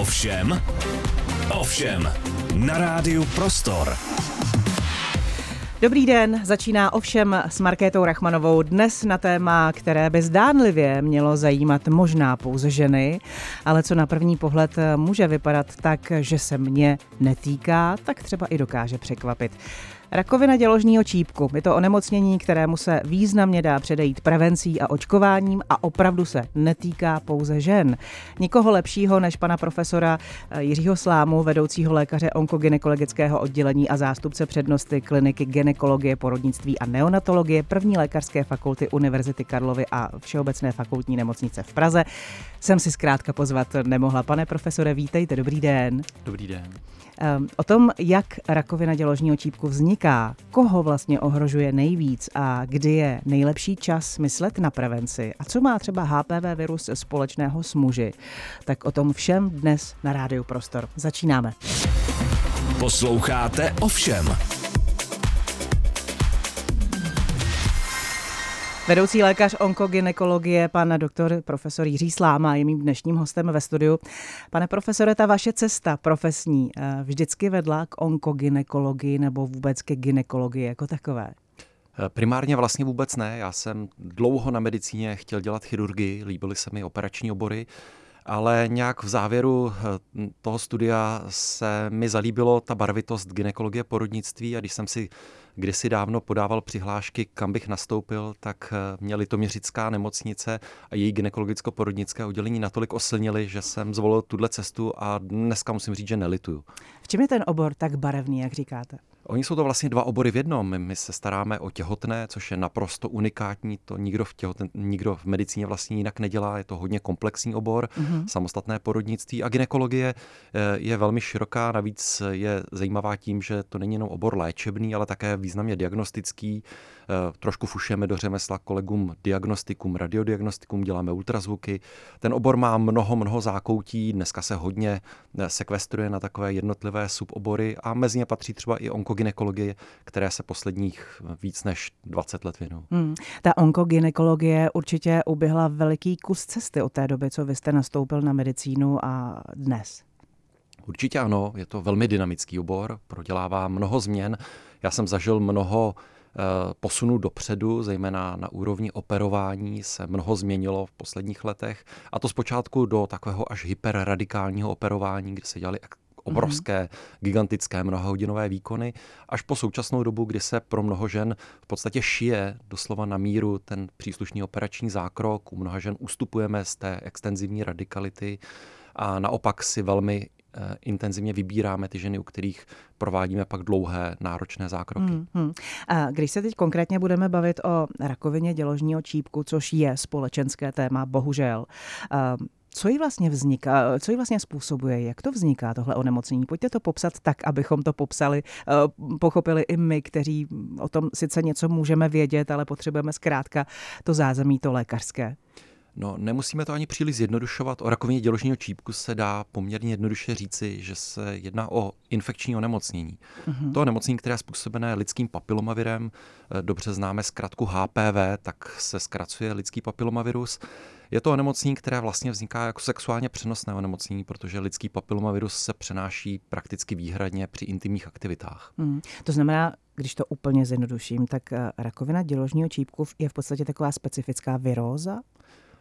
Ovšem, ovšem, na rádiu Prostor. Dobrý den, začíná ovšem s Markétou Rachmanovou dnes na téma, které by zdánlivě mělo zajímat možná pouze ženy, ale co na první pohled může vypadat tak, že se mě netýká, tak třeba i dokáže překvapit. Rakovina děložního čípku je to onemocnění, kterému se významně dá předejít prevencí a očkováním a opravdu se netýká pouze žen. Nikoho lepšího než pana profesora eh, Jiřího Slámu, vedoucího lékaře onkogynekologického oddělení a zástupce přednosti kliniky ginekologie, porodnictví a neonatologie první lékařské fakulty Univerzity Karlovy a Všeobecné fakultní nemocnice v Praze. Jsem si zkrátka pozvat nemohla. Pane profesore, vítejte, dobrý den. Dobrý den. O tom, jak rakovina děložního čípku vzniká, koho vlastně ohrožuje nejvíc a kdy je nejlepší čas myslet na prevenci a co má třeba HPV virus společného s muži, tak o tom všem dnes na Rádiu Prostor. Začínáme. Posloucháte ovšem. Vedoucí lékař onkogynekologie, pan doktor profesor Jiří Sláma je mým dnešním hostem ve studiu. Pane profesore, ta vaše cesta profesní eh, vždycky vedla k onkogynekologii nebo vůbec ke gynekologii jako takové? Eh, primárně vlastně vůbec ne. Já jsem dlouho na medicíně chtěl dělat chirurgii, líbily se mi operační obory, ale nějak v závěru eh, toho studia se mi zalíbilo ta barvitost ginekologie porodnictví a když jsem si kdysi dávno podával přihlášky, kam bych nastoupil, tak eh, mě Litoměřická nemocnice a její gynekologicko-porodnické oddělení natolik oslnili, že jsem zvolil tuhle cestu a dneska musím říct, že nelituju. V čem je ten obor tak barevný, jak říkáte? Oni jsou to vlastně dva obory v jednom. My, my se staráme o těhotné, což je naprosto unikátní. To nikdo v, těhotné, nikdo v medicíně vlastně jinak nedělá. Je to hodně komplexní obor, mm-hmm. samostatné porodnictví. A ginekologie eh, je velmi široká, navíc je zajímavá tím, že to není jenom obor léčebný, ale také významně diagnostický. Eh, trošku fušujeme do řemesla kolegům diagnostikům, radiodiagnostikům, děláme ultrazvuky. Ten obor má mnoho, mnoho zákoutí, dneska se hodně eh, sekvestruje na takové jednotlivé subobory a mezi ně patří třeba i onkogynekologie, které se posledních eh, víc než 20 let věnují. Hmm. Ta onkogynekologie určitě uběhla veliký kus cesty od té doby, co vy jste nastoupil na medicínu a dnes. Určitě ano, je to velmi dynamický obor, prodělává mnoho změn. Já jsem zažil mnoho Eh, posunu dopředu, zejména na úrovni operování se mnoho změnilo v posledních letech a to zpočátku do takového až hyperradikálního operování, kde se dělali obrovské, mm-hmm. gigantické mnohohodinové výkony, až po současnou dobu, kdy se pro mnoho žen v podstatě šije doslova na míru ten příslušný operační zákrok. U mnoha žen ustupujeme z té extenzivní radikality a naopak si velmi Eh, intenzivně vybíráme ty ženy, u kterých provádíme pak dlouhé náročné zákroky. Hmm, hmm. A když se teď konkrétně budeme bavit o rakovině děložního čípku, což je společenské téma, bohužel, co jí vlastně vzniká, co jí vlastně způsobuje, jak to vzniká tohle onemocnění? Pojďte to popsat tak, abychom to popsali, eh, pochopili i my, kteří o tom sice něco můžeme vědět, ale potřebujeme zkrátka to zázemí, to lékařské. No, nemusíme to ani příliš zjednodušovat. O rakovině děložního čípku se dá poměrně jednoduše říci, že se jedná o infekční onemocnění. Mm-hmm. To onemocnění, které je způsobené lidským papilomavirem, eh, dobře známe zkratku HPV, tak se zkracuje lidský papilomavirus. Je to onemocnění, které vlastně vzniká jako sexuálně přenosné onemocnění, protože lidský papilomavirus se přenáší prakticky výhradně při intimních aktivitách. Mm. To znamená, když to úplně zjednoduším, tak eh, rakovina děložního čípku je v podstatě taková specifická viróza?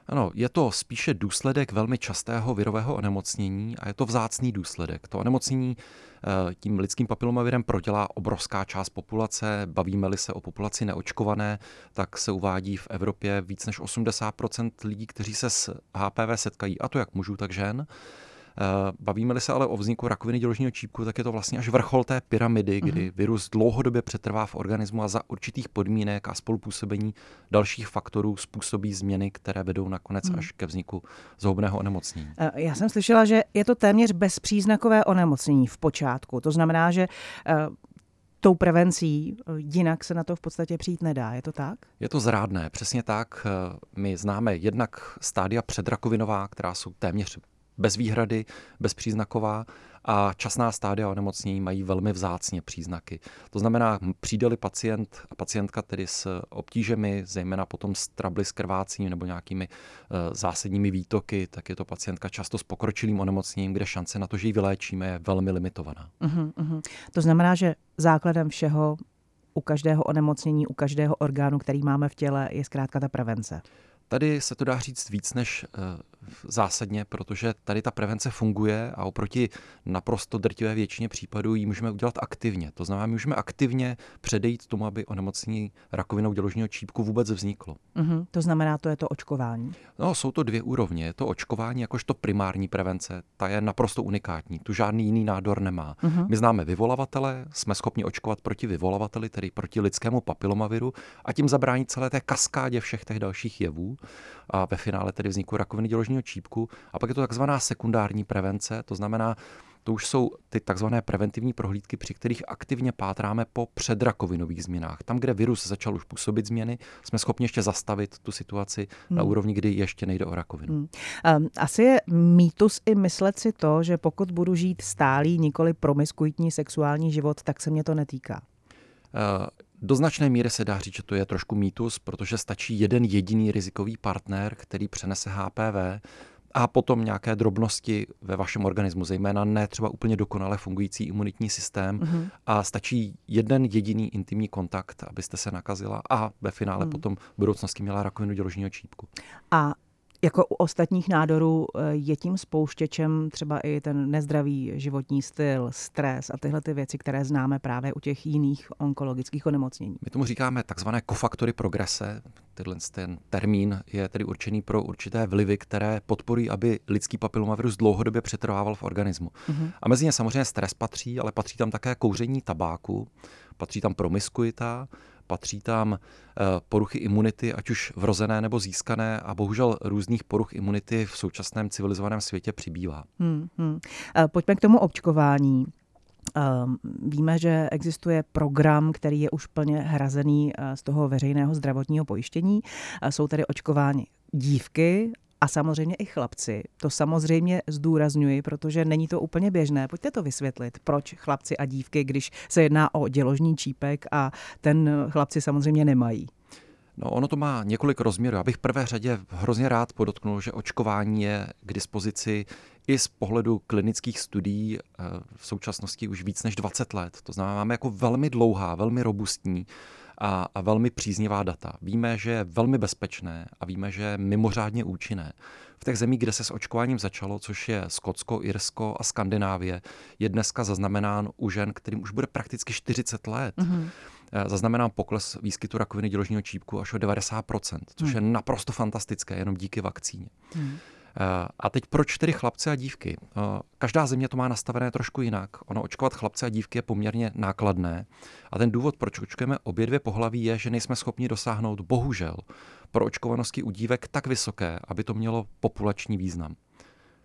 Ano, je to spíše důsledek velmi častého virového onemocnění a je to vzácný důsledek. To onemocnění eh, tím lidským papilomavirem prodělá obrovská část populace. Bavíme-li se o populaci neočkované, tak se uvádí v Evropě víc než 80% lidí, kteří se s HPV setkají, a to jak mužů, tak žen. Eh, bavíme-li se ale o vzniku rakoviny děložního čípku, tak je to vlastně až vrchol té pyramidy, kdy mm-hmm. virus dlouhodobě přetrvá v organismu a za určitých podmínek a spolupůsobení dalších faktorů způsobí změny, které vedou nakonec mm. až ke vzniku zhoubného onemocnění. Eh, já jsem slyšela, že je to téměř bezpříznakové onemocnění v počátku. To znamená, že eh, tou prevencí, jinak se na to v podstatě přijít nedá, je to tak? Je to zrádné, přesně tak. My známe jednak stádia předrakovinová, která jsou téměř bez výhrady, bezpříznaková a časná stádia onemocnění mají velmi vzácně příznaky. To znamená, přijde-li pacient a pacientka tedy s obtížemi, zejména potom s trably s krvácím nebo nějakými uh, zásadními výtoky, tak je to pacientka často s pokročilým onemocněním, kde šance na to, že ji vyléčíme, je velmi limitovaná. Uh-huh, uh-huh. To znamená, že základem všeho u každého onemocnění, u každého orgánu, který máme v těle, je zkrátka ta prevence. Tady se to dá říct víc než uh, zásadně, protože tady ta prevence funguje a oproti naprosto drtivé většině případů ji můžeme udělat aktivně. To znamená, my můžeme aktivně předejít tomu, aby onemocnění rakovinou děložního čípku vůbec vzniklo. Mm-hmm, to znamená, to je to očkování? No, jsou to dvě úrovně. Je to očkování jakožto primární prevence, ta je naprosto unikátní, tu žádný jiný nádor nemá. Mm-hmm. My známe vyvolavatele, jsme schopni očkovat proti vyvolavateli, tedy proti lidskému papilomaviru a tím zabránit celé té kaskádě všech těch dalších jevů a ve finále tedy vzniku rakoviny děložního čípku. A pak je to takzvaná sekundární prevence, to znamená, to už jsou ty takzvané preventivní prohlídky, při kterých aktivně pátráme po předrakovinových změnách. Tam, kde virus začal už působit změny, jsme schopni ještě zastavit tu situaci hmm. na úrovni, kdy ještě nejde o rakovinu. Hmm. Um, asi je mýtus i myslet si to, že pokud budu žít stálý, nikoli promiskuitní sexuální život, tak se mě to netýká. Uh, do značné míry se dá říct, že to je trošku mýtus, protože stačí jeden jediný rizikový partner, který přenese HPV a potom nějaké drobnosti ve vašem organismu, zejména ne třeba úplně dokonale fungující imunitní systém mm-hmm. a stačí jeden jediný intimní kontakt, abyste se nakazila a ve finále mm. potom v budoucnosti měla rakovinu děložního čípku. A jako u ostatních nádorů eh, je tím spouštěčem třeba i ten nezdravý životní styl, stres a tyhle ty věci, které známe právě u těch jiných onkologických onemocnění. My tomu říkáme takzvané kofaktory progrese. Tenhle ten termín je tedy určený pro určité vlivy, které podporují, aby lidský papilomavirus dlouhodobě přetrvával v organismu. Uh-huh. A mezi ně samozřejmě stres patří, ale patří tam také kouření tabáku, patří tam promiskuita, patří tam eh, poruchy imunity, ať už vrozené nebo získané a bohužel různých poruch imunity v současném civilizovaném světě přibývá. Hmm, hmm. Pojďme k tomu očkování. Ehm, víme, že existuje program, který je už plně hrazený eh, z toho veřejného zdravotního pojištění. Jsou tedy očkováni dívky a samozřejmě i chlapci. To samozřejmě zdůrazňuji, protože není to úplně běžné. Pojďte to vysvětlit, proč chlapci a dívky, když se jedná o děložní čípek a ten chlapci samozřejmě nemají. No, ono to má několik rozměrů. Já bych v prvé řadě hrozně rád podotknul, že očkování je k dispozici i z pohledu klinických studií eh, v současnosti už víc než 20 let. To znamená, máme jako velmi dlouhá, velmi robustní a, a velmi příznivá data. Víme, že je velmi bezpečné a víme, že je mimořádně účinné. V těch zemích, kde se s očkováním začalo, což je Skotsko, Irsko a Skandinávie, je dneska zaznamenán u žen, kterým už bude prakticky 40 let. Mm-hmm zaznamenám pokles výskytu rakoviny děložního čípku až o 90%, což hmm. je naprosto fantastické, jenom díky vakcíně. Hmm. Eh, a teď proč tedy chlapce a dívky? Eh, každá země to má nastavené trošku jinak. Ono očkovat chlapce a dívky je poměrně nákladné. A ten důvod, proč očkujeme obě dvě pohlaví, je, že nejsme schopni dosáhnout, bohužel, pro očkovanosti u dívek tak vysoké, aby to mělo populační význam.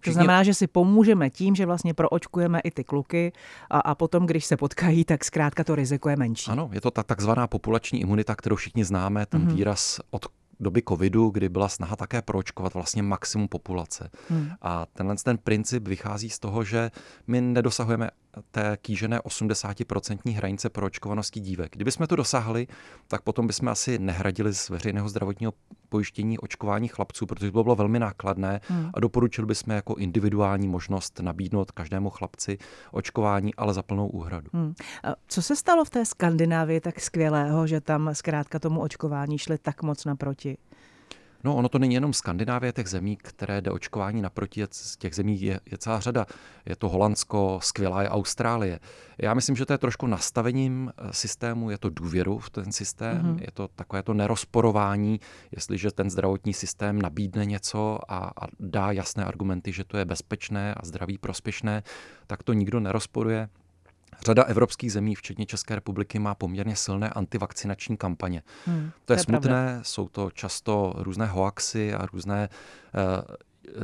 Všichni... To znamená, že si pomůžeme tím, že vlastně proočkujeme i ty kluky a, a potom, když se potkají, tak zkrátka to riziko je menší. Ano, je to ta takzvaná populační imunita, kterou všichni známe, ten mm-hmm. výraz od doby covidu, kdy byla snaha také proočkovat vlastně maximum populace. Hmm. A tenhle ten princip vychází z toho, že my nedosahujeme té kýžené 80% hranice proočkovanosti dívek. Kdybychom to dosáhli, tak potom bychom asi nehradili z veřejného zdravotního pojištění očkování chlapců, protože to bylo velmi nákladné hmm. a doporučili bychom jako individuální možnost nabídnout každému chlapci očkování, ale za plnou úhradu. Hmm. Co se stalo v té Skandinávii tak skvělého, že tam zkrátka tomu očkování šli tak moc naproti? No, ono to není jenom Skandinávie, těch zemí, které jde očkování naproti, z těch zemí je, je celá řada. Je to Holandsko, skvělá je Austrálie. Já myslím, že to je trošku nastavením eh, systému, je to důvěru v ten systém, mm-hmm. je to takové to nerozporování, jestliže ten zdravotní systém nabídne něco a, a dá jasné argumenty, že to je bezpečné a zdraví prospěšné, tak to nikdo nerozporuje. Řada evropských zemí, včetně České republiky, má poměrně silné antivakcinační kampaně. Hmm, to je, je smutné, pravda. jsou to často různé hoaxy a různé uh,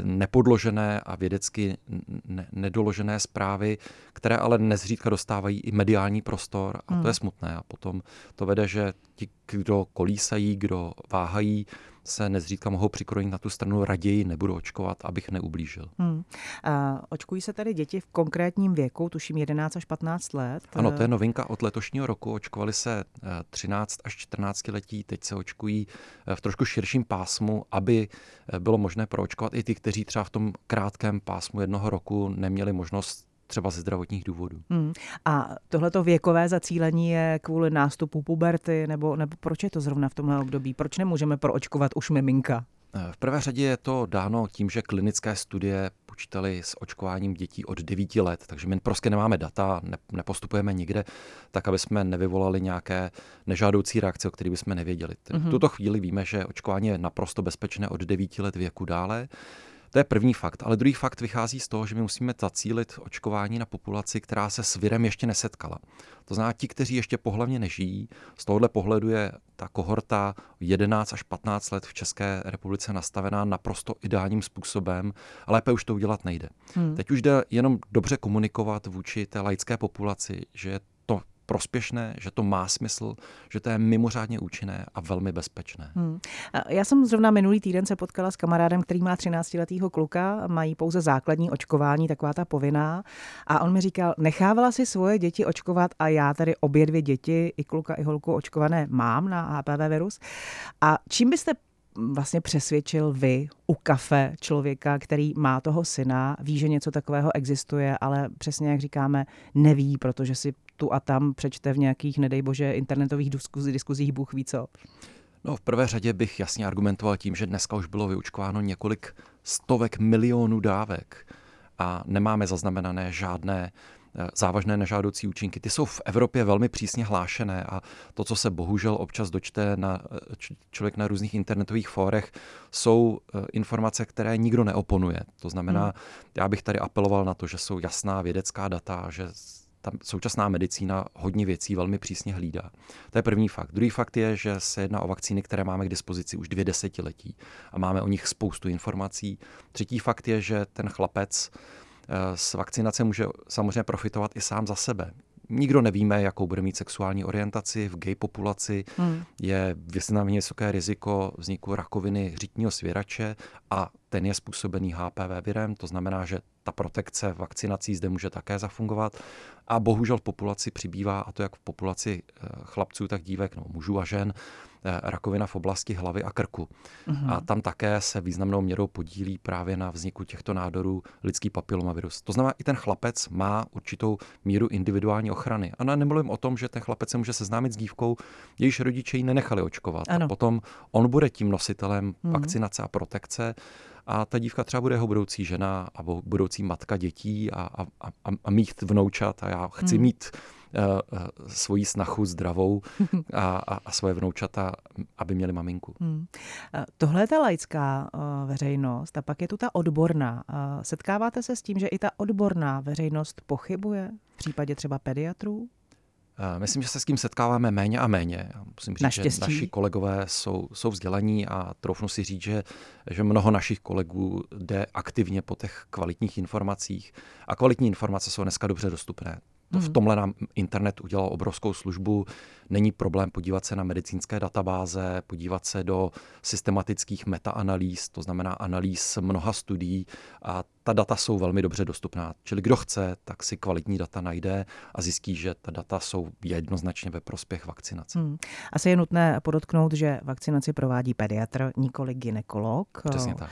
nepodložené a vědecky ne- nedoložené zprávy, které ale nezřídka dostávají i mediální prostor a hmm. to je smutné. A potom to vede, že ti kdo kolísají, kdo váhají, se nezřídka mohou přikrojit na tu stranu, raději nebudu očkovat, abych neublížil. Hmm. A očkují se tady děti v konkrétním věku, tuším 11 až 15 let? Ano, to je novinka od letošního roku. Očkovali se 13 až 14 letí, teď se očkují v trošku širším pásmu, aby bylo možné proočkovat i ty, kteří třeba v tom krátkém pásmu jednoho roku neměli možnost třeba ze zdravotních důvodů. Hmm. A tohleto věkové zacílení je kvůli nástupu puberty, nebo, nebo proč je to zrovna v tomhle období? Proč nemůžeme proočkovat už miminka? Eh, v prvé řadě je to dáno tím, že klinické studie počítaly s očkováním dětí od 9 let, takže my prostě nemáme data, ne, nepostupujeme nikde, tak aby jsme nevyvolali nějaké nežádoucí reakce, o kterých bychom nevěděli. Mm-hmm. V tuto chvíli víme, že očkování je naprosto bezpečné od 9 let věku dále. To je první fakt. Ale druhý fakt vychází z toho, že my musíme zacílit očkování na populaci, která se s virem ještě nesetkala. To znamená, ti, kteří ještě pohlavně nežijí, z tohohle pohledu je ta kohorta 11 až 15 let v České republice nastavená naprosto ideálním způsobem, a lépe už to udělat nejde. Hmm. Teď už jde jenom dobře komunikovat vůči té laické populaci, že prospěšné, že to má smysl, že to je mimořádně účinné a velmi bezpečné. Hmm. Já jsem zrovna minulý týden se potkala s kamarádem, který má 13-letého kluka, mají pouze základní očkování, taková ta povinná. A on mi říkal, nechávala si svoje děti očkovat a já tady obě dvě děti, i kluka, i holku očkované mám na HPV virus. A čím byste vlastně přesvědčil vy u kafe člověka, který má toho syna, ví, že něco takového existuje, ale přesně jak říkáme, neví, protože si tu a tam přečte v nějakých, nedej bože, internetových diskuzích, diskuzích Bůh ví co? No, v prvé řadě bych jasně argumentoval tím, že dneska už bylo vyučkováno několik stovek milionů dávek a nemáme zaznamenané žádné eh, závažné nežádoucí účinky. Ty jsou v Evropě velmi přísně hlášené a to, co se bohužel občas dočte na, eh, člověk na různých internetových fórech, jsou eh, informace, které nikdo neoponuje. To znamená, hmm. já bych tady apeloval na to, že jsou jasná vědecká data, že ta současná medicína hodně věcí velmi přísně hlídá. To je první fakt. Druhý fakt je, že se jedná o vakcíny, které máme k dispozici už dvě desetiletí a máme o nich spoustu informací. Třetí fakt je, že ten chlapec z eh, vakcinace může samozřejmě profitovat i sám za sebe. Nikdo nevíme, jakou bude mít sexuální orientaci v gay populaci. Hmm. Je významně vysoké riziko vzniku rakoviny řítního svěrače a ten je způsobený HPV virem, to znamená, že ta protekce vakcinací zde může také zafungovat. A bohužel v populaci přibývá, a to jak v populaci eh, chlapců, tak dívek, no, mužů a žen, rakovina v oblasti hlavy a krku. Mm-hmm. A tam také se významnou měrou podílí právě na vzniku těchto nádorů lidský papilomavirus. To znamená, i ten chlapec má určitou míru individuální ochrany. A nemluvím o tom, že ten chlapec se může seznámit s dívkou, jejíž rodiče ji nenechali očkovat. Ano. A potom on bude tím nositelem mm-hmm. vakcinace a protekce a ta dívka třeba bude jeho budoucí žena a budoucí matka dětí a, a, a, a mít vnoučat a já chci hmm. mít svoji snachu zdravou a, a, a svoje vnoučata, aby měli maminku. Hmm. Tohle je ta laická veřejnost a pak je tu ta odborná. Setkáváte se s tím, že i ta odborná veřejnost pochybuje v případě třeba pediatrů? Eh, myslím, že se s tím setkáváme méně a méně. Musím říct, Naštěstí. že naši kolegové jsou, jsou vzdělaní a troufnu si říct, že, že mnoho našich kolegů jde aktivně po těch kvalitních informacích. A kvalitní informace jsou dneska dobře dostupné. To v mhm. tomhle nám internet udělal obrovskou službu. Není problém podívat se na medicínské databáze, podívat se do systematických metaanalýz, to znamená analýz mnoha studií a ta data jsou velmi dobře dostupná. Čili kdo chce, tak si kvalitní data najde a zjistí, že ta data jsou jednoznačně ve prospěch vakcinace. Hmm. Asi je nutné podotknout, že vakcinaci provádí pediatr, nikoli ginekolog. Přesně tak.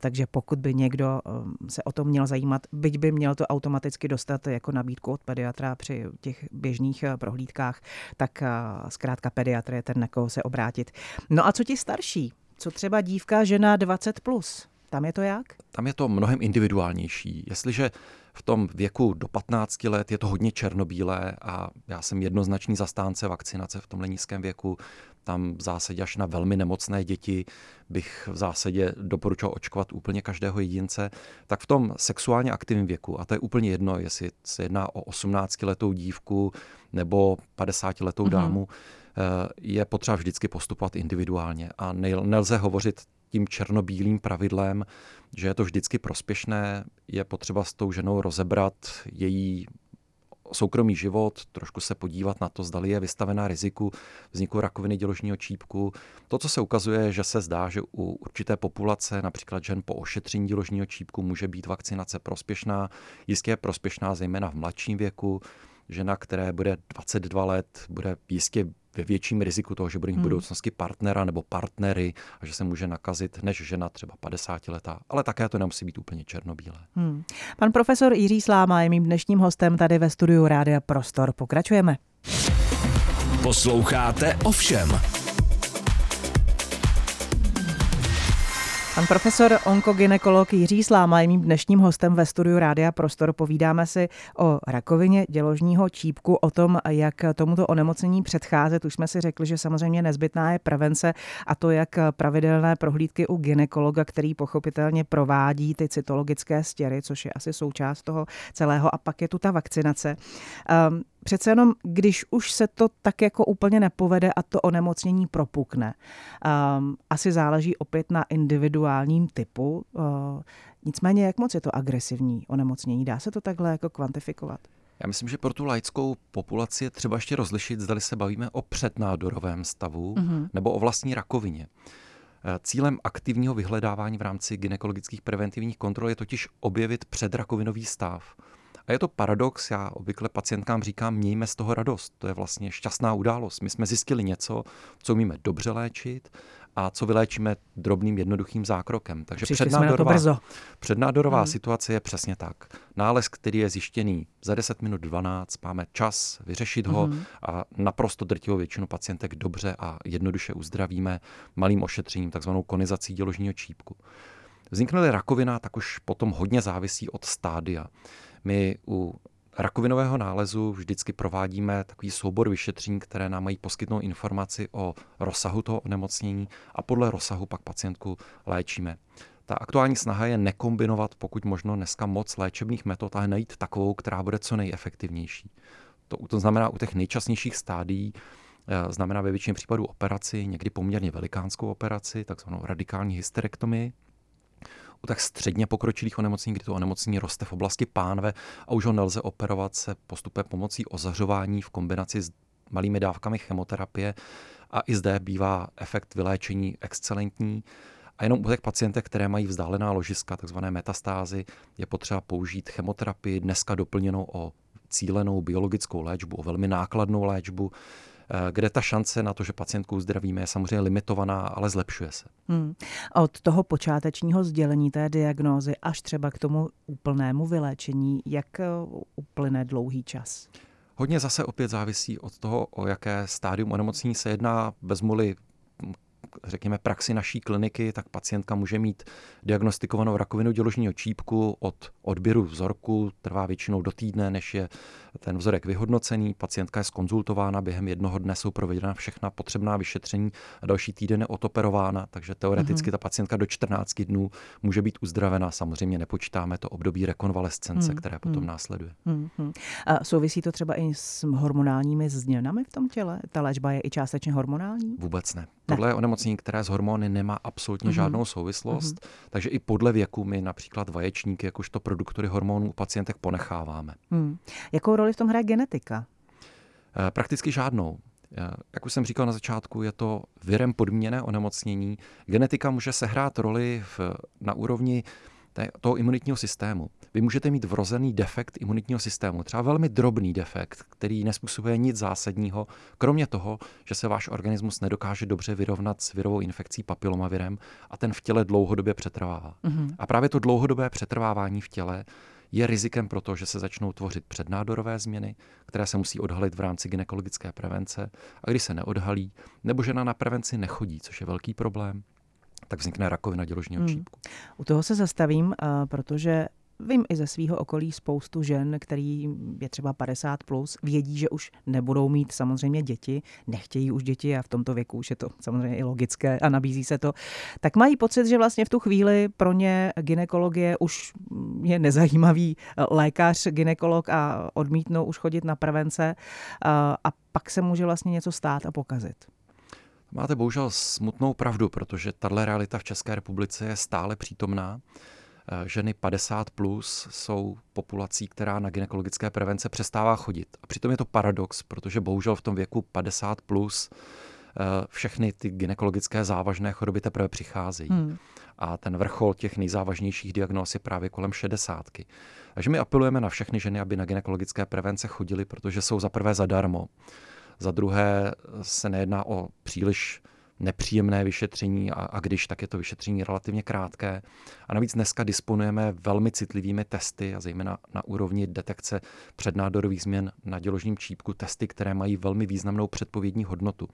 Takže pokud by někdo um, se o tom měl zajímat, byť by měl to automaticky dostat jako nabídku od pediatra při těch běžných uh, prohlídkách, tak zkrátka pediatr je ten, na koho se obrátit. No a co ti starší? Co třeba dívka, žena 20+. Plus? Tam je to jak? Tam je to mnohem individuálnější. Jestliže v tom věku do 15 let je to hodně černobílé a já jsem jednoznačný zastánce vakcinace v tomhle nízkém věku, tam v zásadě až na velmi nemocné děti bych v zásadě doporučoval očkovat úplně každého jedince, tak v tom sexuálně aktivním věku, a to je úplně jedno, jestli se jedná o 18-letou dívku nebo 50-letou mm-hmm. dámu, eh, je potřeba vždycky postupovat individuálně a nelze hovořit tím černobílým pravidlem, že je to vždycky prospěšné, je potřeba s tou ženou rozebrat její soukromý život, trošku se podívat na to, zdali je vystavená riziku vzniku rakoviny děložního čípku. To, co se ukazuje, že se zdá, že u určité populace, například žen po ošetření děložního čípku, může být vakcinace prospěšná. Jistě je prospěšná zejména v mladším věku. Žena, které bude 22 let, bude jistě ve větším riziku toho, že bude mít v hmm. budoucnosti partnera nebo partnery a že se může nakazit než žena třeba 50 letá. Ale také to nemusí být úplně černobílé. Hmm. Pan profesor Jiří Sláma je mým dnešním hostem tady ve studiu Rádia Prostor. Pokračujeme. Posloucháte ovšem. Pan profesor onkogynekolog Jiří Sláma je mým dnešním hostem ve studiu Rádia Prostor. Povídáme si o rakovině děložního čípku, o tom, jak tomuto onemocnění předcházet. Už jsme si řekli, že samozřejmě nezbytná je prevence a to, jak pravidelné prohlídky u ginekologa, který pochopitelně provádí ty cytologické stěry, což je asi součást toho celého. A pak je tu ta vakcinace. Um, přece jenom, když už se to tak jako úplně nepovede a to onemocnění propukne, um, asi záleží opět na individuálním typu. Uh, nicméně, jak moc je to agresivní onemocnění? Dá se to takhle jako kvantifikovat? Já myslím, že pro tu laickou populaci je třeba ještě rozlišit, zda se bavíme o přednádorovém stavu mm-hmm. nebo o vlastní rakovině. Eh, cílem aktivního vyhledávání v rámci gynekologických preventivních kontrol je totiž objevit předrakovinový stav. A je to paradox, já obvykle pacientkám říkám, mějme z toho radost. To je vlastně šťastná událost. My jsme zjistili něco, co umíme dobře léčit a co vyléčíme drobným jednoduchým zákrokem. Takže přednádorová, přednádorová hmm. situace je přesně tak. Nález, který je zjištěný za 10 minut 12, máme čas vyřešit ho hmm. a naprosto drtivou většinu pacientek dobře a jednoduše uzdravíme malým ošetřením, takzvanou konizací děložního čípku. Vznikne rakovina, tak už potom hodně závisí od stádia. My u rakovinového nálezu vždycky provádíme takový soubor vyšetření, které nám mají poskytnout informaci o rozsahu toho onemocnění a podle rozsahu pak pacientku léčíme. Ta aktuální snaha je nekombinovat pokud možno dneska moc léčebných metod, ale najít takovou, která bude co nejefektivnější. To, to znamená u těch nejčastnějších stádií eh, znamená ve většině případů operaci, někdy poměrně velikánskou operaci, takzvanou radikální hysterektomii, tak středně pokročilých onemocnění, kdy to onemocnění roste v oblasti pánve a už ho nelze operovat, se postupuje pomocí ozařování v kombinaci s malými dávkami chemoterapie a i zde bývá efekt vyléčení excelentní. A jenom u těch pacientek, které mají vzdálená ložiska, takzvané metastázy, je potřeba použít chemoterapii, dneska doplněnou o cílenou biologickou léčbu, o velmi nákladnou léčbu, kde ta šance na to, že pacientku uzdravíme, je samozřejmě limitovaná, ale zlepšuje se. Hmm. Od toho počátečního sdělení té diagnózy až třeba k tomu úplnému vyléčení, jak eh, uplyne dlouhý čas? Hodně zase opět závisí od toho, o jaké stádium onemocnění se jedná. Vezmu-li řekněme, praxi naší kliniky, tak pacientka může mít diagnostikovanou rakovinu děložního čípku od odběru vzorku, trvá většinou do týdne, než je ten vzorek vyhodnocený. Pacientka je skonzultována, během jednoho dne jsou provedena všechna potřebná vyšetření a další týden je otoperována, takže teoreticky mm-hmm. ta pacientka do 14 dnů může být uzdravena. Samozřejmě nepočítáme to období rekonvalescence, mm-hmm. které potom mm-hmm. následuje. Mm-hmm. A souvisí to třeba i s hormonálními změnami v tom těle? Ta léčba je i částečně hormonální? Vůbec ne. Tohle je onemocnění, které s hormony nemá absolutně mm-hmm. žádnou souvislost, mm-hmm. takže i podle věku my například vaječníky, jakožto produktory hormonů u pacientek ponecháváme. Mm. Jakou roli v tom hraje genetika? Eh, prakticky žádnou. Eh, jak už jsem říkal na začátku, je to virem podmíněné onemocnění. Genetika může sehrát roli v, na úrovni toho imunitního systému. Vy můžete mít vrozený defekt imunitního systému, třeba velmi drobný defekt, který nespůsobuje nic zásadního, kromě toho, že se váš organismus nedokáže dobře vyrovnat s virovou infekcí papilomavirem a ten v těle dlouhodobě přetrvává. Mm-hmm. A právě to dlouhodobé přetrvávání v těle je rizikem pro to, že se začnou tvořit přednádorové změny, které se musí odhalit v rámci gynekologické prevence. A když se neodhalí, nebo žena na prevenci nechodí, což je velký problém, tak vznikne rakovina děložního hmm. čípku. U toho se zastavím, protože Vím i ze svého okolí spoustu žen, který je třeba 50 plus, vědí, že už nebudou mít samozřejmě děti, nechtějí už děti a v tomto věku už je to samozřejmě i logické a nabízí se to, tak mají pocit, že vlastně v tu chvíli pro ně ginekologie už je nezajímavý lékař, ginekolog a odmítnou už chodit na prevence a pak se může vlastně něco stát a pokazit. Máte bohužel smutnou pravdu, protože tahle realita v České republice je stále přítomná. Eh, ženy 50 plus jsou populací, která na gynekologické prevence přestává chodit. A přitom je to paradox, protože bohužel v tom věku 50 plus eh, všechny ty gynekologické závažné choroby teprve přicházejí. Hmm. A ten vrchol těch nejzávažnějších diagnóz je právě kolem 60. Takže my apelujeme na všechny ženy, aby na gynekologické prevence chodili, protože jsou za prvé zadarmo. Za druhé se nejedná o příliš nepříjemné vyšetření a, a když, tak je to vyšetření relativně krátké. A navíc dneska disponujeme velmi citlivými testy a zejména na úrovni detekce přednádorových změn na děložním čípku testy, které mají velmi významnou předpovědní hodnotu.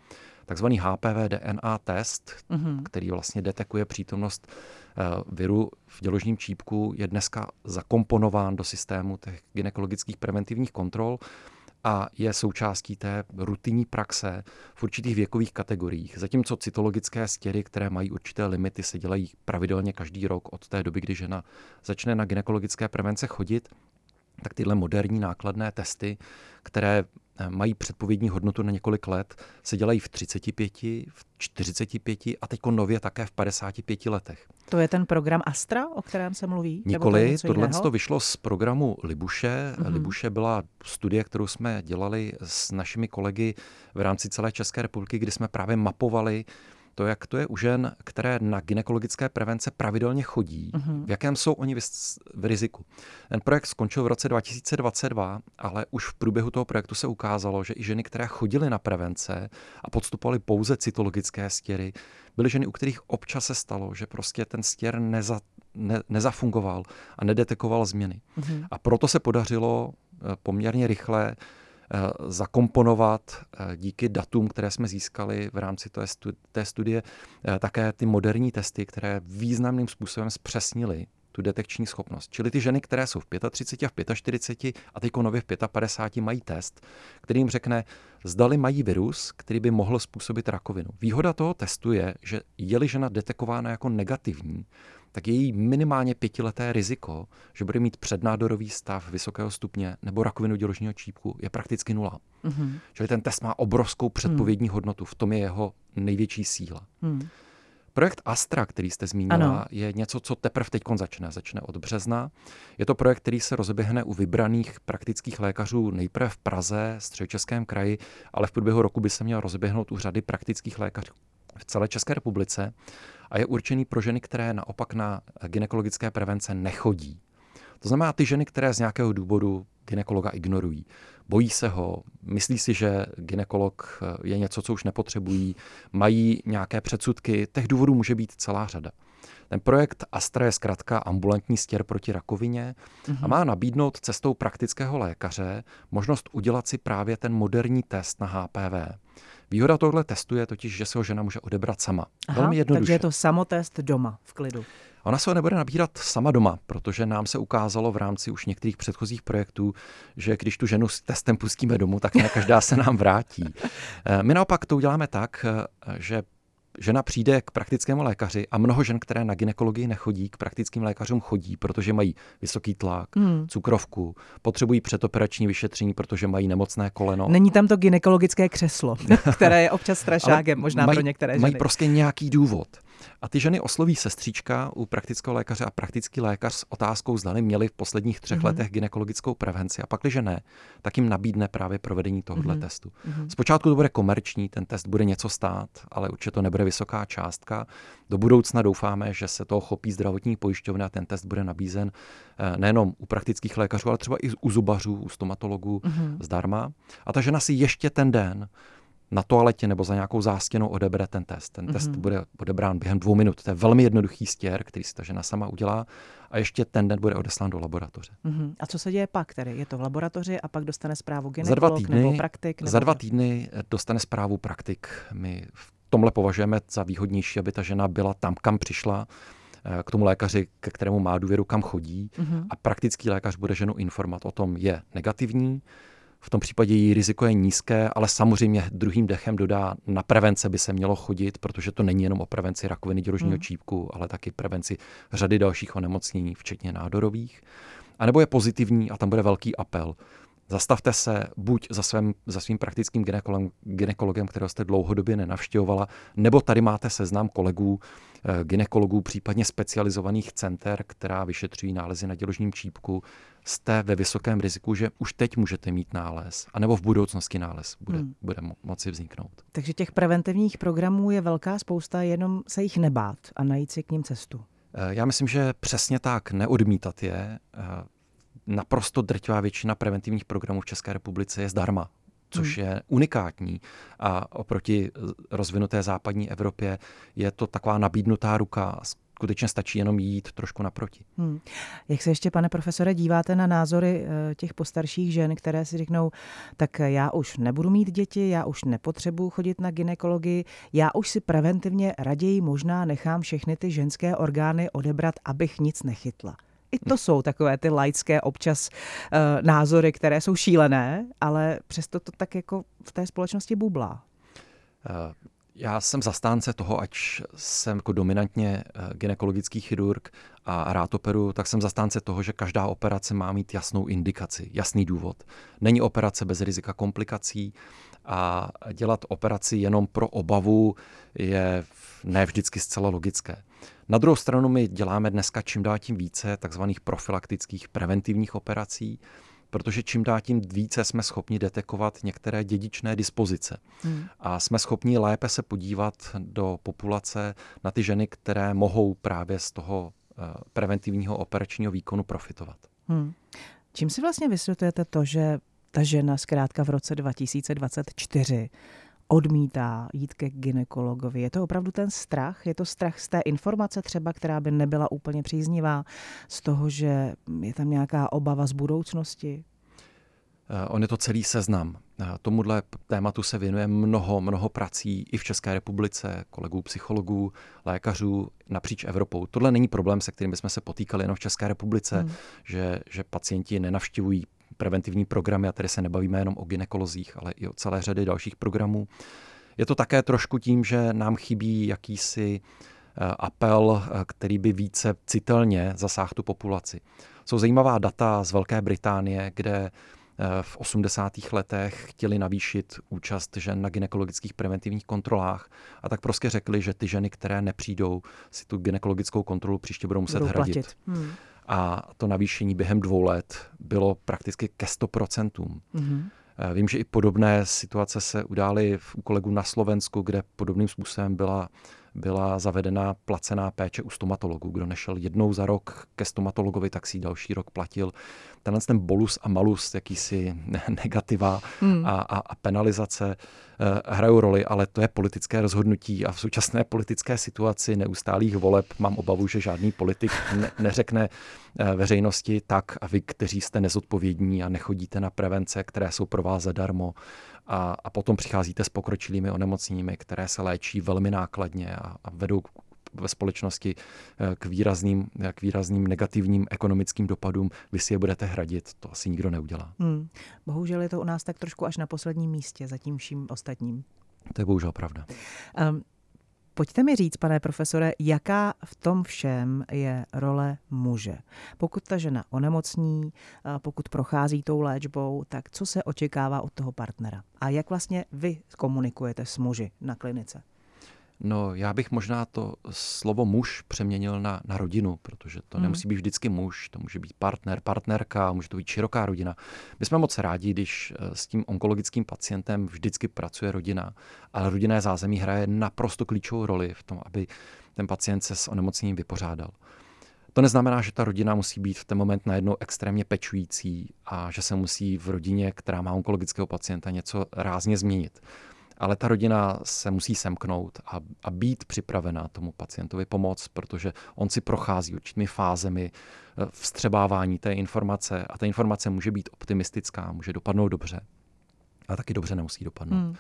Takzvaný HPV DNA test, mm-hmm. který vlastně detekuje přítomnost uh, viru v děložním čípku, je dneska zakomponován do systému těch gynekologických preventivních kontrol a je součástí té rutinní praxe v určitých věkových kategoriích. Zatímco cytologické stěry, které mají určité limity, se dělají pravidelně každý rok od té doby, kdy žena začne na gynekologické prevence chodit, tak tyhle moderní nákladné testy, které mají předpovědní hodnotu na několik let, se dělají v 35, v 45 a teď nově také v 55 letech. To je ten program Astra, o kterém se mluví? Nikoli, to tohle to vyšlo z programu Libuše. Mm-hmm. Libuše byla studie, kterou jsme dělali s našimi kolegy v rámci celé České republiky, kdy jsme právě mapovali to, jak to je u žen, které na gynekologické prevence pravidelně chodí, mm-hmm. v jakém jsou oni v riziku. Ten projekt skončil v roce 2022, ale už v průběhu toho projektu se ukázalo, že i ženy, které chodily na prevence a podstupovaly pouze cytologické stěry, byly ženy, u kterých občas se stalo, že prostě ten stěr neza, ne, nezafungoval a nedetekoval změny. Mm-hmm. A proto se podařilo eh, poměrně rychle zakomponovat eh, díky datům, které jsme získali v rámci té studie, eh, také ty moderní testy, které významným způsobem zpřesnily tu detekční schopnost. Čili ty ženy, které jsou v 35 a v 45 a teď nově v 55 mají test, který jim řekne, zdali mají virus, který by mohl způsobit rakovinu. Výhoda toho testu je, že je-li žena detekována jako negativní, tak její minimálně pětileté riziko, že bude mít přednádorový stav vysokého stupně nebo rakovinu děložního čípku, je prakticky nula. Mm-hmm. Čili ten test má obrovskou předpovědní mm. hodnotu, v tom je jeho největší síla. Mm. Projekt Astra, který jste zmínila, ano. je něco, co teprve teď začne. Začne od března. Je to projekt, který se rozeběhne u vybraných praktických lékařů nejprve v Praze, středočeském kraji, ale v průběhu roku by se měl rozběhnout u řady praktických lékařů v celé České republice a je určený pro ženy, které naopak na gynekologické prevence nechodí. To znamená ty ženy, které z nějakého důvodu ginekologa ignorují. Bojí se ho, myslí si, že ginekolog je něco, co už nepotřebují, mají nějaké předsudky, těch důvodů může být celá řada. Ten projekt Astra je zkrátka ambulantní stěr proti rakovině mm-hmm. a mhm. má nabídnout cestou praktického lékaře možnost udělat si právě ten moderní test na HPV. Výhoda tohle testu je totiž, že se ho žena může odebrat sama. Aha, Velmi jednoduše. Takže je to samotest doma, v klidu. Ona se ho nebude nabírat sama doma, protože nám se ukázalo v rámci už některých předchozích projektů, že když tu ženu s testem pustíme domů, tak ne každá se nám vrátí. Eh, my naopak to uděláme tak, eh, že žena přijde k praktickému lékaři a mnoho žen, které na ginekologii nechodí, k praktickým lékařům chodí, protože mají vysoký tlak, hmm. cukrovku, potřebují předoperační vyšetření, protože mají nemocné koleno. Není tam to ginekologické křeslo, které je občas strašákem, možná mají, pro některé ženy. Mají prostě nějaký důvod. A ty ženy osloví sestřička u praktického lékaře a praktický lékař s otázkou, zdali měli v posledních třech mm-hmm. letech ginekologickou prevenci. A pak, když ne, tak jim nabídne právě provedení tohoto mm-hmm. testu. Mm-hmm. Zpočátku to bude komerční, ten test bude něco stát, ale určitě to nebude vysoká částka. Do budoucna doufáme, že se toho chopí zdravotní pojišťovna a ten test bude nabízen eh, nejenom u praktických lékařů, ale třeba i u zubařů, u stomatologů mm-hmm. zdarma. A ta žena si ještě ten den na toaletě nebo za nějakou zástěnou odebere ten test. Ten mm-hmm. test bude odebrán během dvou minut. To je velmi jednoduchý stěr, který si ta žena sama udělá a ještě ten den bude odeslán do laboratoře. Mm-hmm. A co se děje pak tedy? Je to v laboratoři a pak dostane zprávu gynekolog za dva týdny, nebo praktik? Nebo za dva týdny eh, dostane zprávu praktik. My v tomhle považujeme za výhodnější, aby ta žena byla tam, kam přišla, eh, k tomu lékaři, ke kterému má důvěru, kam chodí mm-hmm. a praktický lékař bude ženu informovat o tom, je negativní, v tom případě její riziko je nízké, ale samozřejmě druhým dechem dodá, na prevence by se mělo chodit, protože to není jenom o prevenci rakoviny děložního hmm. čípku, ale taky prevenci řady dalších onemocnění, včetně nádorových. A nebo je pozitivní a tam bude velký apel. Zastavte se buď za, svým, za svým praktickým gynekologem, gynekologem, kterého jste dlouhodobě nenavštěvovala, nebo tady máte seznam kolegů, eh, gynekologů, případně specializovaných center, která vyšetřují nálezy na děložním čípku. Jste ve vysokém riziku, že už teď můžete mít nález, anebo v budoucnosti nález bude, hmm. bude mo- moci vzniknout. Takže těch preventivních programů je velká spousta, jenom se jich nebát a najít si k ním cestu. Eh, já myslím, že přesně tak, neodmítat je. Eh, naprosto drtivá většina preventivních programů v České republice je zdarma, což hmm. je unikátní. A oproti rozvinuté západní Evropě je to taková nabídnutá ruka. Skutečně stačí jenom jít trošku naproti. Hmm. Jak se ještě, pane profesore, díváte na názory eh, těch postarších žen, které si řeknou, tak já už nebudu mít děti, já už nepotřebuji chodit na ginekologii, já už si preventivně raději možná nechám všechny ty ženské orgány odebrat, abych nic nechytla. I to jsou takové ty laické občas uh, názory, které jsou šílené, ale přesto to tak jako v té společnosti bublá. Uh, já jsem zastánce toho, ať jsem jako dominantně eh, gynekologický chirurg a rád operu, tak jsem zastánce toho, že každá operace má mít jasnou indikaci, jasný důvod. Není operace bez rizika komplikací a dělat operaci jenom pro obavu je ne vždycky zcela logické. Na druhou stranu my děláme dneska čím dál tím více takzvaných profilaktických preventivních operací, protože čím dál tím více jsme schopni detekovat některé dědičné dispozice. Hmm. A jsme schopni lépe se podívat do populace na ty ženy, které mohou právě z toho eh, preventivního operačního výkonu profitovat. Hmm. Čím si vlastně vysvětlujete to, že ta žena zkrátka v roce 2024 odmítá jít ke ginekologovi. Je to opravdu ten strach? Je to strach z té informace třeba, která by nebyla úplně příznivá, z toho, že je tam nějaká obava z budoucnosti? Eh, on je to celý seznam. Eh, tomuhle tématu se věnuje mnoho, mnoho prací i v České republice, kolegů, psychologů, lékařů napříč Evropou. Tohle není problém, se kterým jsme se potýkali jenom v České republice, hmm. že, že pacienti nenavštěvují preventivní programy, a tady se nebavíme jenom o ginekolozích, ale i o celé řady dalších programů. Je to také trošku tím, že nám chybí jakýsi eh, apel, eh, který by více citelně zasáhl tu populaci. Jsou zajímavá data z Velké Británie, kde eh, v 80. letech chtěli navýšit účast žen na gynekologických preventivních kontrolách a tak prostě řekli, že ty ženy, které nepřijdou, si tu gynekologickou kontrolu příště budou muset budou hradit. Platit. Hmm a to navýšení během dvou let bylo prakticky ke 100%. Mm-hmm. Vím, že i podobné situace se udály u kolegů na Slovensku, kde podobným způsobem byla byla zavedena placená péče u stomatologů. Kdo nešel jednou za rok ke stomatologovi, tak si další rok platil. Tenhle ten bolus a malus, jakýsi negativa hmm. a, a, a penalizace eh, hrajou roli, ale to je politické rozhodnutí a v současné politické situaci neustálých voleb mám obavu, že žádný politik ne, neřekne eh, veřejnosti tak a vy, kteří jste nezodpovědní a nechodíte na prevence, které jsou pro vás zadarmo, a, a potom přicházíte s pokročilými onemocněními, které se léčí velmi nákladně a, a vedou ve společnosti eh, k výrazným, k výrazným negativním ekonomickým dopadům, vy si je budete hradit. To asi nikdo neudělá. Hmm. Bohužel je to u nás tak trošku až na posledním místě za tím vším ostatním. To je bohužel pravda. Um, Pojďte mi říct, pane profesore, jaká v tom všem je role muže. Pokud ta žena onemocní, pokud prochází tou léčbou, tak co se očekává od toho partnera? A jak vlastně vy komunikujete s muži na klinice? No, já bych možná to slovo muž přeměnil na, na rodinu, protože to hmm. nemusí být vždycky muž, to může být partner, partnerka, může to být široká rodina. My jsme moc rádi, když eh, s tím onkologickým pacientem vždycky pracuje rodina, ale rodinné zázemí hraje naprosto klíčovou roli v tom, aby ten pacient se s onemocněním vypořádal. To neznamená, že ta rodina musí být v ten moment najednou extrémně pečující a že se musí v rodině, která má onkologického pacienta, něco rázně změnit ale ta rodina se musí semknout a, a být připravená tomu pacientovi pomoct, protože on si prochází určitými fázemi eh, vstřebávání té informace a ta informace může být optimistická, může dopadnout dobře a taky dobře nemusí dopadnout. Hmm.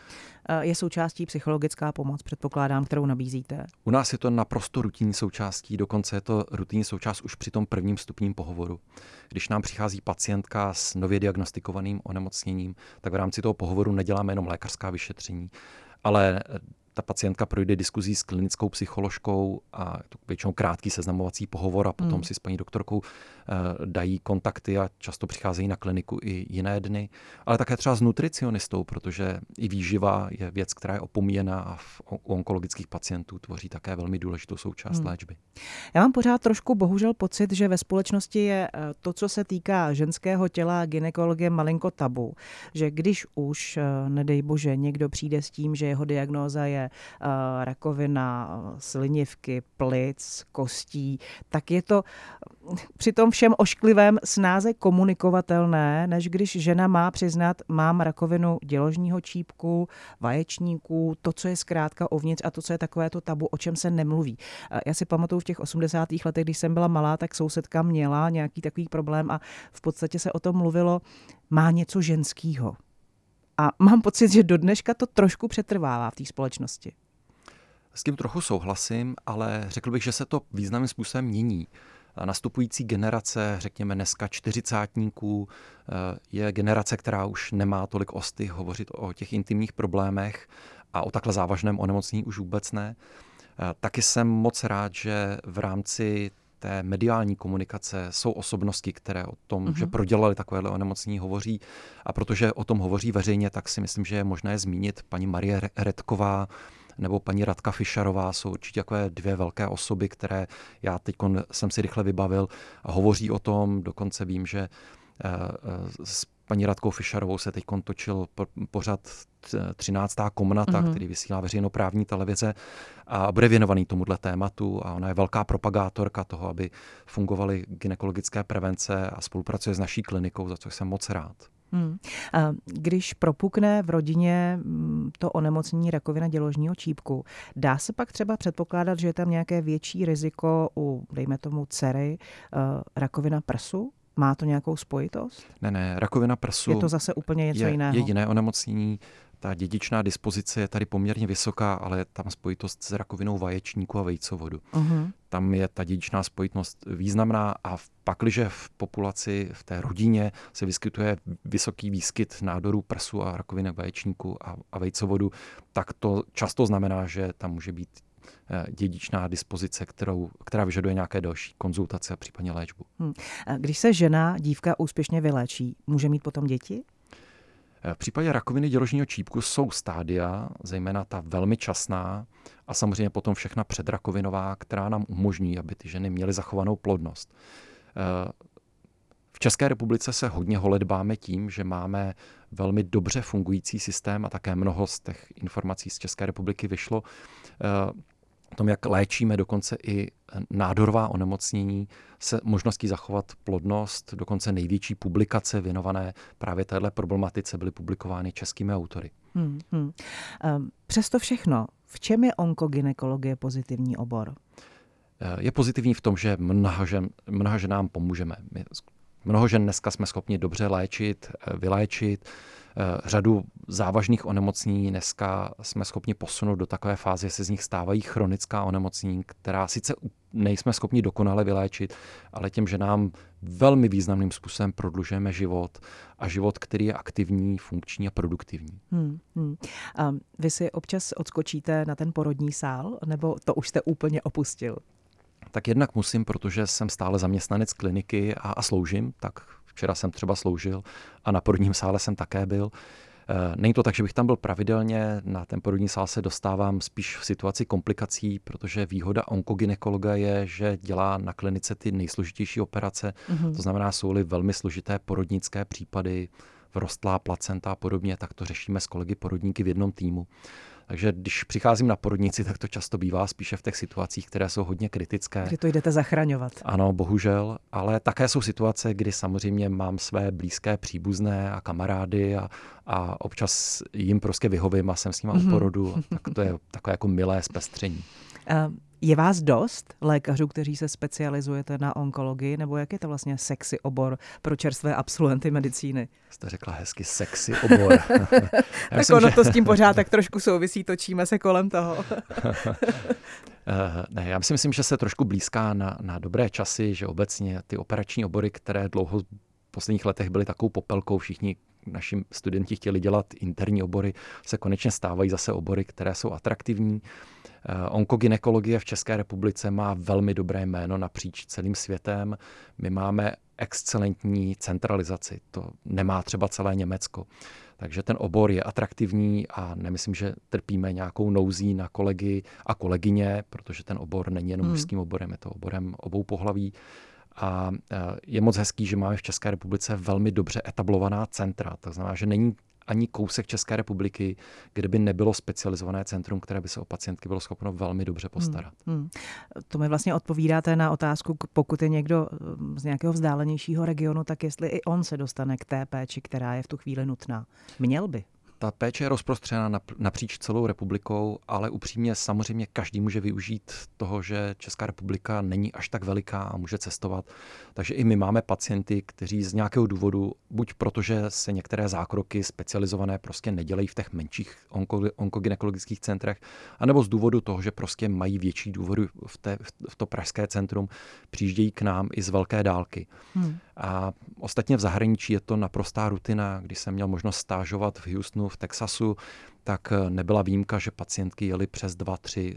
Je součástí psychologická pomoc, předpokládám, kterou nabízíte? U nás je to naprosto rutinní součástí, dokonce je to rutinní součást už při tom prvním stupním pohovoru. Když nám přichází pacientka s nově diagnostikovaným onemocněním, tak v rámci toho pohovoru neděláme jenom lékařská vyšetření, ale ta pacientka projde diskuzí s klinickou psycholožkou a to většinou krátký seznamovací pohovor a potom hmm. si s paní doktorkou eh, dají kontakty a často přicházejí na kliniku i jiné dny, ale také třeba s nutricionistou, protože i výživa je věc, která je opomíjená a v, u onkologických pacientů tvoří také velmi důležitou součást hmm. léčby. Já mám pořád trošku bohužel pocit, že ve společnosti je eh, to, co se týká ženského těla gynekologie malinko tabu, že když už, eh, nedej bože, někdo přijde s tím, že jeho diagnóza je uh, rakovina slinivky, plic, kostí, tak je to při tom všem ošklivém snáze komunikovatelné, než když žena má přiznat, mám rakovinu děložního čípku, vaječníků, to, co je zkrátka uvnitř a to, co je takové to tabu, o čem se nemluví. Já si pamatuju v těch 80. letech, když jsem byla malá, tak sousedka měla nějaký takový problém a v podstatě se o tom mluvilo, má něco ženského. A mám pocit, že do dneška to trošku přetrvává v té společnosti. S tím trochu souhlasím, ale řekl bych, že se to významným způsobem mění. Nastupující generace, řekněme dneska čtyřicátníků, eh, je generace, která už nemá tolik osty hovořit o těch intimních problémech a o takhle závažném onemocnění už vůbec ne. Eh, taky jsem moc rád, že v rámci té mediální komunikace jsou osobnosti, které o tom, uh-huh. že mhm. prodělali takovéhle onemocnění, hovoří. A protože o tom hovoří veřejně, tak si myslím, že je možné zmínit paní Marie Redková, nebo paní Radka Fischerová jsou určitě takové dvě velké osoby, které já teď jsem si rychle vybavil a hovoří o tom. Dokonce vím, že eh, eh, paní Radkou Fischerovou se teď točil pořad 13. komnata, mm-hmm. který vysílá veřejnoprávní televize a bude věnovaný tomuhle tématu a ona je velká propagátorka toho, aby fungovaly gynekologické prevence a spolupracuje s naší klinikou, za což jsem moc rád. Hmm. A když propukne v rodině mm, to onemocnění rakovina děložního čípku, dá se pak třeba předpokládat, že je tam nějaké větší riziko u, dejme tomu, dcery, uh, rakovina prsu? Má to nějakou spojitost? Ne, ne, rakovina prsu. Je to zase úplně něco je, jiného. Je jiné onemocnění. Ta dědičná dispozice je tady poměrně vysoká, ale je tam spojitost s rakovinou vaječníku a vejcovodu. Uh-huh. Tam je ta dědičná spojitost významná a pakliže v populaci, v té rodině se vyskytuje vysoký výskyt nádorů prsu a rakoviny vaječníku a, a vejcovodu, tak to často znamená, že tam může být dědičná dispozice, kterou, která vyžaduje nějaké další konzultace a případně léčbu. Hmm. Když se žena, dívka úspěšně vyléčí, může mít potom děti? V případě rakoviny děložního čípku jsou stádia, zejména ta velmi časná a samozřejmě potom všechna předrakovinová, která nám umožní, aby ty ženy měly zachovanou plodnost. V České republice se hodně holedbáme tím, že máme velmi dobře fungující systém a také mnoho z těch informací z České republiky vyšlo o tom, jak léčíme dokonce i nádorová onemocnění se možností zachovat plodnost, dokonce největší publikace věnované právě téhle problematice byly publikovány českými autory. Hmm, hmm. Přesto všechno, v čem je onkogynekologie pozitivní obor? Eh, je pozitivní v tom, že mnoha, žen, mnoha ženám pomůžeme. My, mnoho žen dneska jsme schopni dobře léčit, vyléčit, řadu závažných onemocnění dneska jsme schopni posunout do takové fáze, že se z nich stávají chronická onemocnění, která sice nejsme schopni dokonale vyléčit, ale těm, že nám velmi významným způsobem prodlužujeme život a život, který je aktivní, funkční a produktivní. Hmm, hmm. A vy si občas odskočíte na ten porodní sál, nebo to už jste úplně opustil? Tak jednak musím, protože jsem stále zaměstnanec kliniky a, a sloužím, tak Včera jsem třeba sloužil a na porodním sále jsem také byl. Eh, není to tak, že bych tam byl pravidelně, na ten porodní sál se dostávám spíš v situaci komplikací, protože výhoda onkogynekologa je, že dělá na klinice ty nejsložitější operace, mm-hmm. to znamená, jsou-li velmi složité porodnické případy, vrostlá placenta a podobně, tak to řešíme s kolegy porodníky v jednom týmu. Takže když přicházím na porodnici, tak to často bývá spíše v těch situacích, které jsou hodně kritické. Kdy to jdete zachraňovat. Ano, bohužel, ale také jsou situace, kdy samozřejmě mám své blízké příbuzné a kamarády a, a občas jim prostě vyhovím a jsem s nimi mm-hmm. u porodu. Tak to je takové jako milé zpestření. Je vás dost lékařů, kteří se specializujete na onkologii, nebo jak je to vlastně sexy obor pro čerstvé absolventy medicíny? Jste řekla hezky sexy obor. tak myslím, ono že... to s tím pořád tak trošku souvisí, točíme se kolem toho. Eh, ne, já si myslím, že se trošku blízká na, na dobré časy, že obecně ty operační obory, které dlouho posledních letech byly takovou popelkou. Všichni naši studenti chtěli dělat interní obory, se konečně stávají zase obory, které jsou atraktivní. Eh, onkogynekologie v České republice má velmi dobré jméno napříč celým světem. My máme excelentní centralizaci. To nemá třeba celé Německo. Takže ten obor je atraktivní a nemyslím, že trpíme nějakou nouzí na kolegy a kolegyně, protože ten obor není jenom hmm. mužským oborem, je to oborem obou pohlaví. A e, je moc hezký, že máme v České republice velmi dobře etablovaná centra. To znamená, že není ani kousek České republiky, kde by nebylo specializované centrum, které by se o pacientky bylo schopno velmi dobře hmm, postarat. Hmm, hmm. To mi vlastně odpovídáte na otázku, pokud je někdo hm, z nějakého vzdálenějšího regionu, tak jestli i on se dostane k té péči, která je v tu chvíli nutná. Měl by. Ta péče je rozprostřena napříč celou republikou, ale upřímně samozřejmě každý může využít toho, že Česká republika není až tak veliká a může cestovat. Takže i my máme pacienty, kteří z nějakého důvodu, buď protože se některé zákroky specializované prostě nedělají v těch menších onko, onkogynekologických centrech, anebo z důvodu toho, že prostě mají větší důvody v, té, v to pražské centrum, přijíždějí k nám i z velké dálky. Hmm. A ostatně v zahraničí je to naprostá rutina. Když jsem měl možnost stážovat v Houstonu, v Texasu, tak eh, nebyla výjimka, že pacientky jeli přes dva, tři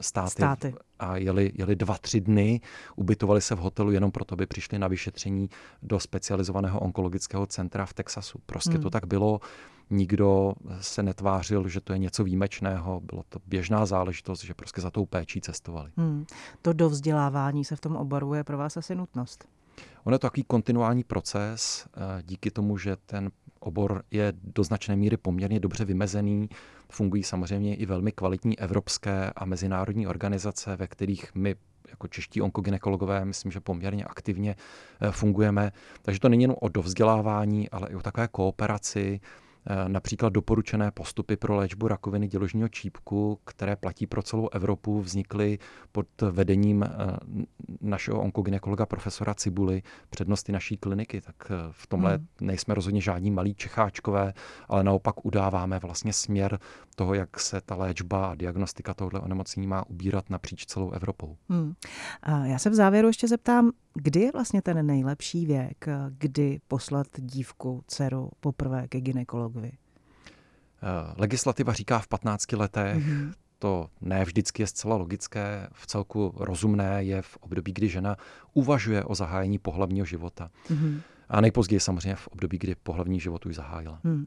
státy, státy. a jeli, jeli dva, tři dny, ubytovali se v hotelu jenom proto, aby přišli na vyšetření do specializovaného onkologického centra v Texasu. Prostě hmm. to tak bylo. Nikdo se netvářil, že to je něco výjimečného. Bylo to běžná záležitost, že prostě za tou péčí cestovali. Hmm. To dovzdělávání se v tom oboru je pro vás asi nutnost. Ono je to takový kontinuální proces, eh, díky tomu, že ten obor je do značné míry poměrně dobře vymezený. Fungují samozřejmě i velmi kvalitní evropské a mezinárodní organizace, ve kterých my jako čeští onkogynekologové, myslím, že poměrně aktivně eh, fungujeme. Takže to není jenom o dovzdělávání, ale i o takové kooperaci, například doporučené postupy pro léčbu rakoviny děložního čípku, které platí pro celou Evropu, vznikly pod vedením eh, našeho onkogynekologa profesora Cibuly, přednosti naší kliniky. Tak eh, v tomhle hmm. nejsme rozhodně žádní malí Čecháčkové, ale naopak udáváme vlastně směr toho, jak se ta léčba a diagnostika tohoto onemocnění má ubírat napříč celou Evropou. Hmm. A já se v závěru ještě zeptám, kdy je vlastně ten nejlepší věk, kdy poslat dívku, dceru poprvé ke ginekologovi? Eh, legislativa říká v 15 letech, mm-hmm. to ne vždycky je zcela logické, v celku rozumné je v období, kdy žena uvažuje o zahájení pohlavního života. Mm-hmm. A nejpozději samozřejmě v období, kdy pohlavní život už zahájila. Hmm.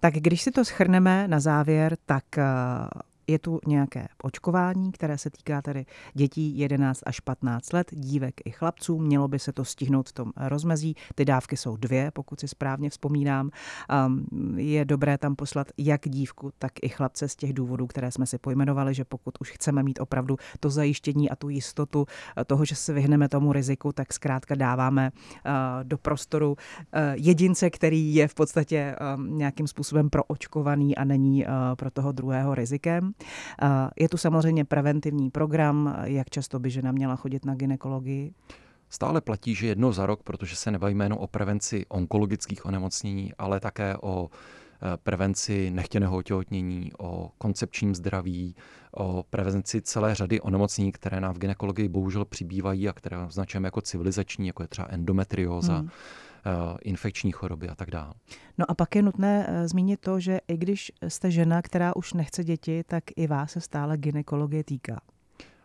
Tak když si to schrneme na závěr, tak eh, je tu nějaké očkování, které se týká tedy dětí 11 až 15 let, dívek i chlapců. Mělo by se to stihnout v tom rozmezí. Ty dávky jsou dvě, pokud si správně vzpomínám. Je dobré tam poslat jak dívku, tak i chlapce z těch důvodů, které jsme si pojmenovali, že pokud už chceme mít opravdu to zajištění a tu jistotu toho, že se vyhneme tomu riziku, tak zkrátka dáváme uh, do prostoru uh, jedince, který je v podstatě nějakým způsobem proočkovaný a není pro toho druhého rizikem. Je tu samozřejmě preventivní program, jak často by žena měla chodit na ginekologii? Stále platí, že jednou za rok, protože se nebavíme jenom o prevenci onkologických onemocnění, ale také o e, prevenci nechtěného otěhotnění, o koncepčním zdraví, o prevenci celé řady onemocnění, které nám v ginekologii bohužel přibývají a které označujeme jako civilizační, jako je třeba endometrióza. Hmm infekční choroby a tak dále. No a pak je nutné eh, zmínit to, že i když jste žena, která už nechce děti, tak i vás se stále gynekologie týká.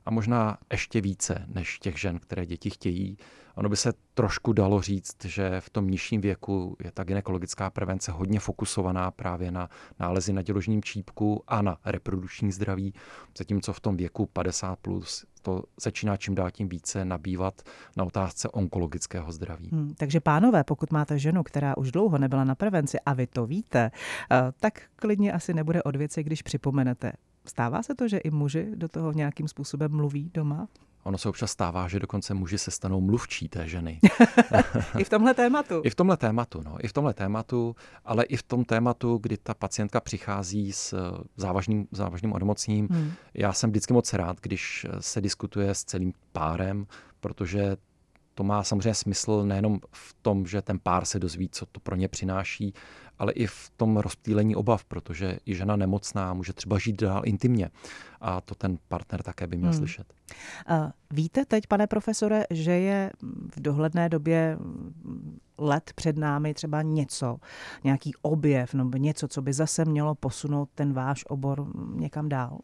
A možná ještě více než těch žen, které děti chtějí. Ono by se trošku dalo říct, že v tom nižším věku je ta gynekologická prevence hodně fokusovaná právě na nálezy na děložním čípku a na reprodukční zdraví, zatímco v tom věku 50 plus to začíná čím dál tím více nabývat na otázce onkologického zdraví. Hmm, takže pánové, pokud máte ženu, která už dlouho nebyla na prevenci a vy to víte, eh, tak klidně asi nebude od věci, když připomenete. Stává se to, že i muži do toho nějakým způsobem mluví doma? Ono se občas stává, že dokonce muži se stanou mluvčí té ženy. I v tomhle tématu. I v tomhle tématu, no. I v tomhle tématu, ale i v tom tématu, kdy ta pacientka přichází s eh, závažným, závažným onemocněním. Hmm. Já jsem vždycky moc rád, když se diskutuje s celým párem, protože to má samozřejmě smysl nejenom v tom, že ten pár se dozví, co to pro ně přináší, ale i v tom rozptýlení obav, protože i žena nemocná může třeba žít dál intimně a to ten partner také by měl hmm. slyšet. Víte teď, pane profesore, že je v dohledné době let před námi třeba něco, nějaký objev nebo něco, co by zase mělo posunout ten váš obor někam dál?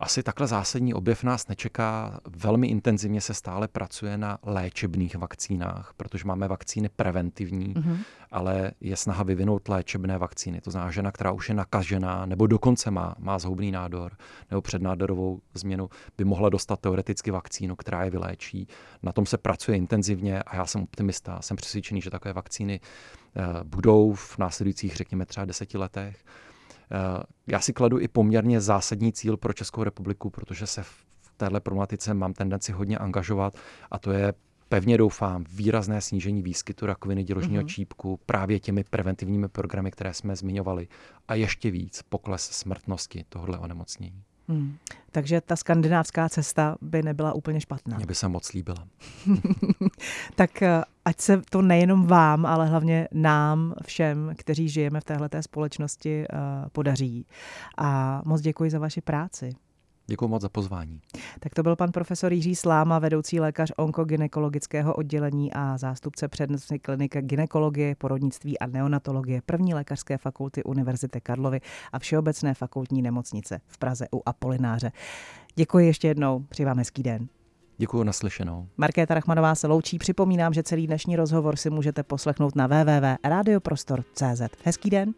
Asi takhle zásadní objev nás nečeká. Velmi intenzivně se stále pracuje na léčebných vakcínách, protože máme vakcíny preventivní, mm-hmm. ale je snaha vyvinout léčebné vakcíny. To znamená, žena, která už je nakažená, nebo dokonce má, má zhoubný nádor, nebo přednádorovou změnu, by mohla dostat teoreticky vakcínu, která je vyléčí. Na tom se pracuje intenzivně a já jsem optimista. Jsem přesvědčený, že takové vakcíny eh, budou v následujících, řekněme, třeba deseti letech. Eh, já si kladu i poměrně zásadní cíl pro Českou republiku, protože se v téhle problematice mám tendenci hodně angažovat a to je pevně doufám výrazné snížení výskytu rakoviny děložního mm-hmm. čípku právě těmi preventivními programy, které jsme zmiňovali a ještě víc pokles smrtnosti tohohle onemocnění. Hmm. Takže ta skandinávská cesta by nebyla úplně špatná. Mě by se moc líbila. tak eh, ať se to nejenom vám, ale hlavně nám všem, kteří žijeme v této společnosti, eh, podaří. A moc děkuji za vaši práci. Děkuji moc za pozvání. Tak to byl pan profesor Jiří Sláma, vedoucí lékař onkogynekologického oddělení a zástupce přednostní kliniky gynekologie, porodnictví a neonatologie první lékařské fakulty Univerzity Karlovy a Všeobecné fakultní nemocnice v Praze u Apolináře. Děkuji ještě jednou, přeji vám hezký den. Děkuji naslyšenou. Markéta Rachmanová se loučí. Připomínám, že celý dnešní rozhovor si můžete poslechnout na www.radioprostor.cz. Hezký den.